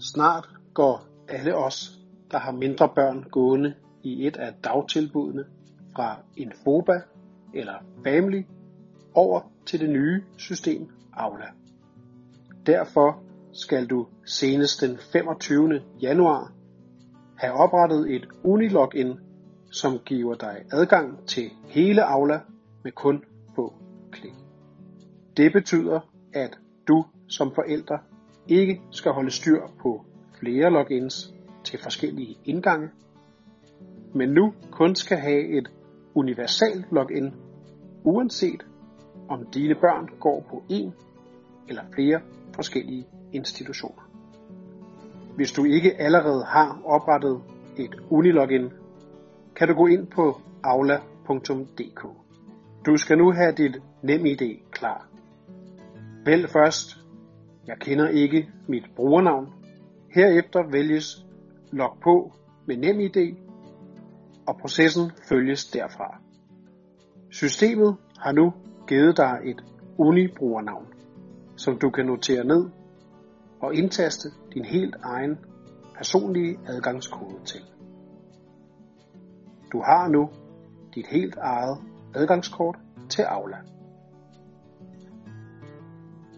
Snart går alle os, der har mindre børn gående i et af dagtilbudene fra Infoba eller Family over til det nye system Aula. Derfor skal du senest den 25. januar have oprettet et Unilogin, som giver dig adgang til hele Aula med kun få klik. Det betyder, at du som forælder ikke skal holde styr på flere logins til forskellige indgange, men nu kun skal have et universalt login, uanset om dine børn går på en eller flere forskellige institutioner. Hvis du ikke allerede har oprettet et Unilogin, kan du gå ind på aula.dk. Du skal nu have dit NemID klar. Vælg først, jeg kender ikke mit brugernavn. Herefter vælges log på med NemID, og processen følges derfra. Systemet har nu givet dig et unibrugernavn, som du kan notere ned og indtaste din helt egen personlige adgangskode til. Du har nu dit helt eget adgangskort til Aula.